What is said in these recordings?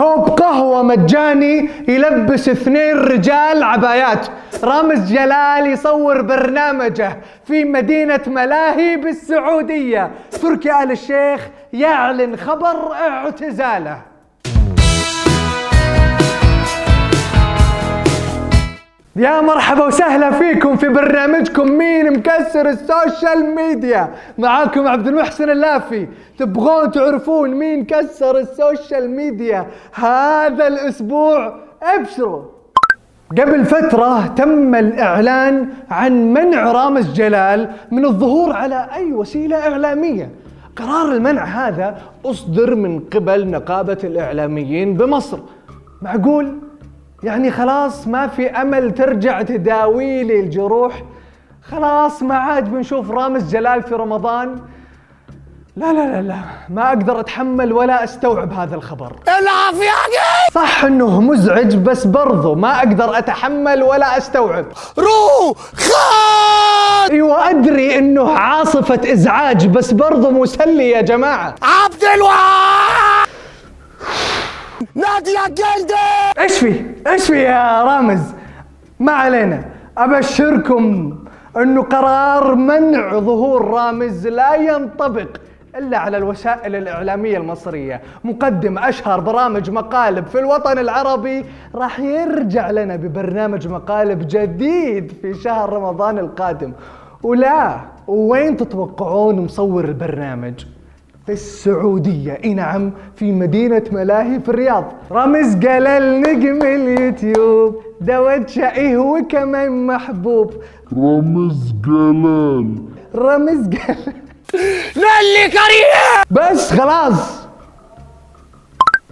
كوب قهوة مجاني يلبس اثنين رجال عبايات. رامز جلال يصور برنامجه في مدينة ملاهي بالسعودية. تركي آل الشيخ يعلن خبر اعتزاله. يا مرحبا وسهلا فيكم في برنامجكم مين مكسر ال social media. معاكم عبد المحسن اللافي. تبغون تعرفون مين كسر ال social media؟ هذا الأسبوع أبشروا. قبل فترة تم الإعلان عن منع رامز جلال من الظهور على أي وسيلة إعلامية. قرار المنع هذا أصدر من قبل نقابة الإعلاميين بمصر. معقول؟ يعني خلاص ما في أمل ترجع تداوي لي الجروح. خلاص ما عاد بنشوف رامز جلال في رمضان. لا لا لا لا ما أقدر أتحمل ولا أستوعب هذا الخبر. العافية صح إنه مزعج بس برضو ما أقدر أتحمل ولا أستوعب. رو خان أيوه أدري إنه عاصفة إزعاج بس برضو مسلي يا جماعة. عبد الوهاب! نادية جلدي! إيش في؟ إيش في يا رامز؟ ما علينا أبشركم انه قرار منع ظهور رامز لا ينطبق إلا على الوسائل الإعلامية المصرية، مقدم أشهر برامج مقالب في الوطن العربي راح يرجع لنا ببرنامج مقالب جديد في شهر رمضان القادم. ولا وين تتوقعون مصور البرنامج؟ في السعودية. إي نعم في مدينة ملاهي في الرياض. رامز قال نجم اليوتيوب. دوت شقيه وكمان محبوب. رامز جلال. رامز قال نلي كريم! بس خلاص.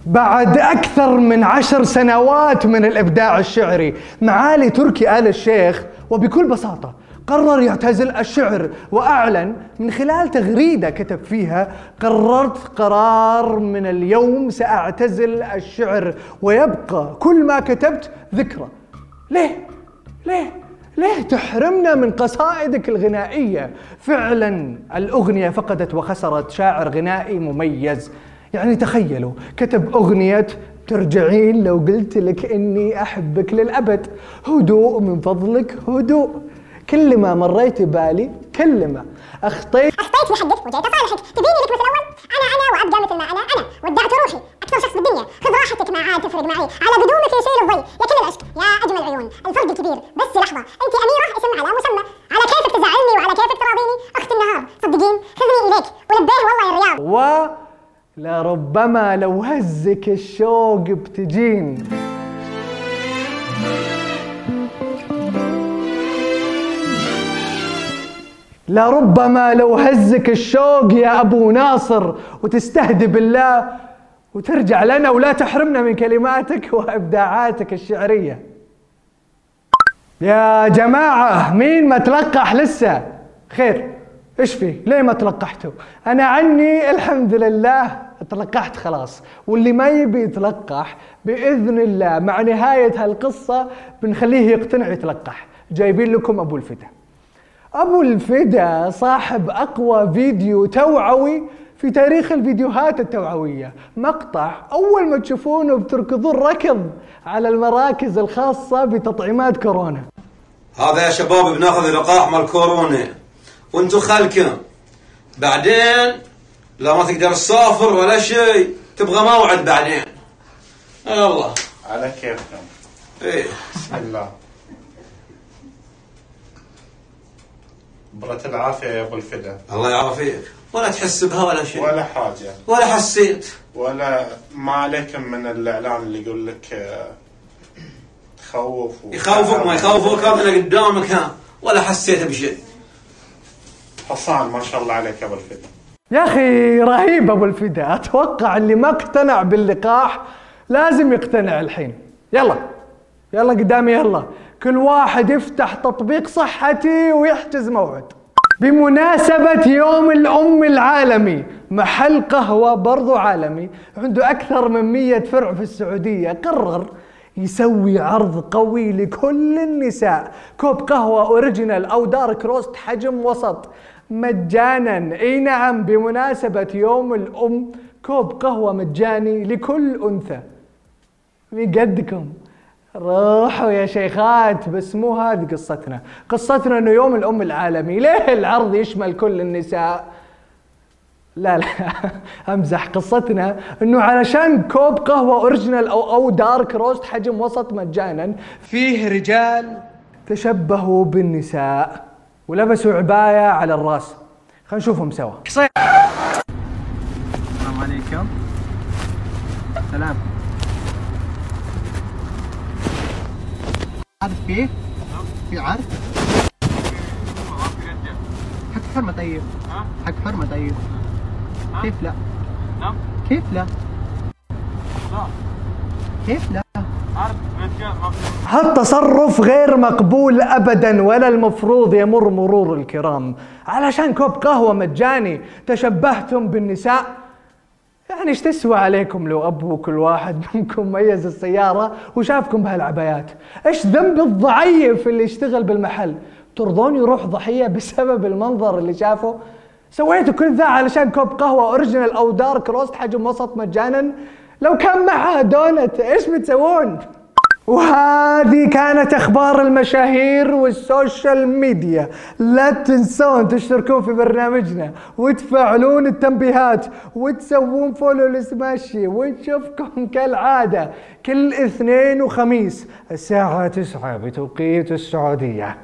بعد أكثر من عشر سنوات من الإبداع الشعري معالي تركي آل الشيخ وبكل بساطة قرر يعتزل الشعر وأعلن من خلال تغريدة كتب فيها قررت قرار من اليوم سأعتزل الشعر ويبقى كل ما كتبت ذكرى ليه؟ ليه؟ ليه تحرمنا من قصائدك الغنائية؟ فعلا الأغنية فقدت وخسرت شاعر غنائي مميز يعني تخيلوا كتب أغنية ترجعين لو قلت لك إني أحبك للأبد هدوء من فضلك هدوء كل ما مريت بالي كلمة أخطيت. أخطيت لحقك وجيت اصالحك تبيني لك مثل اول أنا أنا وابقى مثل ما أنا أنا. ودعت روحي. أكثر شخص بالدنيا خذ راحتك ما عاد تفرق معي على قدومك يشيل الضي يا كل العشق يا أجمل عيون الفرق كبير. بس لحظة. أنت أميرة اسم على مسمى. على كيفك تزعلني وعلى كيفك تراضيني. أخت النهار. صدقين. خذني إليك. ولبيه والله يا الرياض. و لربما لو هزك الشوق بتجين. لربما لو هزك الشوق يا أبو ناصر وتستهدي بالله وترجع لنا ولا تحرمنا من كلماتك وإبداعاتك الشعرية. يا جماعة مين ما تلقح لسه؟ خير إيش في؟ ليه ما تلقحتوا؟ أنا عني الحمد لله تلقحت خلاص. واللي ما يبي يتلقح بإذن الله مع نهاية هالقصة بنخليه يقتنع يتلقح جايبين لكم أبو الفدا أبو الفدا صاحب أقوى فيديو توعوي في تاريخ الفيديوهات التوعوية. مقطع أول ما تشوفونه بتركضون ركض على المراكز الخاصة بتطعيمات كورونا. هذا يا شباب بناخذ اللقاح مال كورونا. وأنتم خلكم بعدين لا ما تقدر تسافر ولا شيء تبغى موعد بعدين. يلا. على كيفكم؟ إيه. بسم الله. برة العافية يا أبو الفدا. الله يعافيك. ولا تحس بها ولا شيء. ولا حاجة. ولا حسيت. ولا ما عليكم من الإعلان اللي يقول لك آه، تخوف و- يخوفك ما يخوفك هذا أنا قدامك ها. ولا حسيت بشيء. حصان ما شاء الله عليك يا أبو الفدا. يا أخي رهيب أبو الفدا. أتوقع اللي ما اقتنع باللقاح لازم يقتنع الحين. يلا. يلا قدامي يلا. كل واحد يفتح تطبيق صحتي ويحجز موعد. بمناسبة يوم الأم العالمي محل قهوة برضو عالمي عنده أكثر من مية فرع في السعودية قرر يسوي عرض قوي لكل النساء. كوب قهوة original أو dark roast حجم وسط. مجانا. إي نعم بمناسبة يوم الأم كوب قهوة مجاني لكل أنثى. قدكم روحوا يا شيخات بس مو هذه قصتنا. قصتنا إنه يوم الأم العالمي ليه العرض يشمل كل النساء؟ لا لا أمزح قصتنا إنه علشان كوب قهوة original أو أو dark roast حجم وسط مجانا فيه رجال تشبهوا بالنساء ولبسوا عباية على الرأس. خلينا نشوفهم سوا. السلام عليكم. سلام. عارف فيه؟ في عارف؟ حق حرمة طيب حق حرمة طيب كيف لا؟ كيف لا؟ كيف لا؟ هالتصرف غير مقبول ابدا ولا المفروض يمر مرور الكرام علشان كوب قهوة مجاني تشبهتم بالنساء يعني إيش تسوى عليكم لو ابو كل واحد منكم ميز السيارة وشافكم بهالعبايات؟ إيش ذنب الضعيف اللي يشتغل بالمحل؟ ترضون يروح ضحية بسبب المنظر اللي شافه؟ سويتوا كل ذا علشان كوب قهوة original أو dark roast حجم وسط مجانا؟ لو كان معها دونت إيش بتسوون؟ وهذه كانت أخبار المشاهير وال social media. لا تنسون تشتركون في برنامجنا وتفعلون التنبيهات وتسوون follow لسماشي ونشوفكم كالعادة كل اثنين وخميس الساعة 9 بتوقيت السعودية.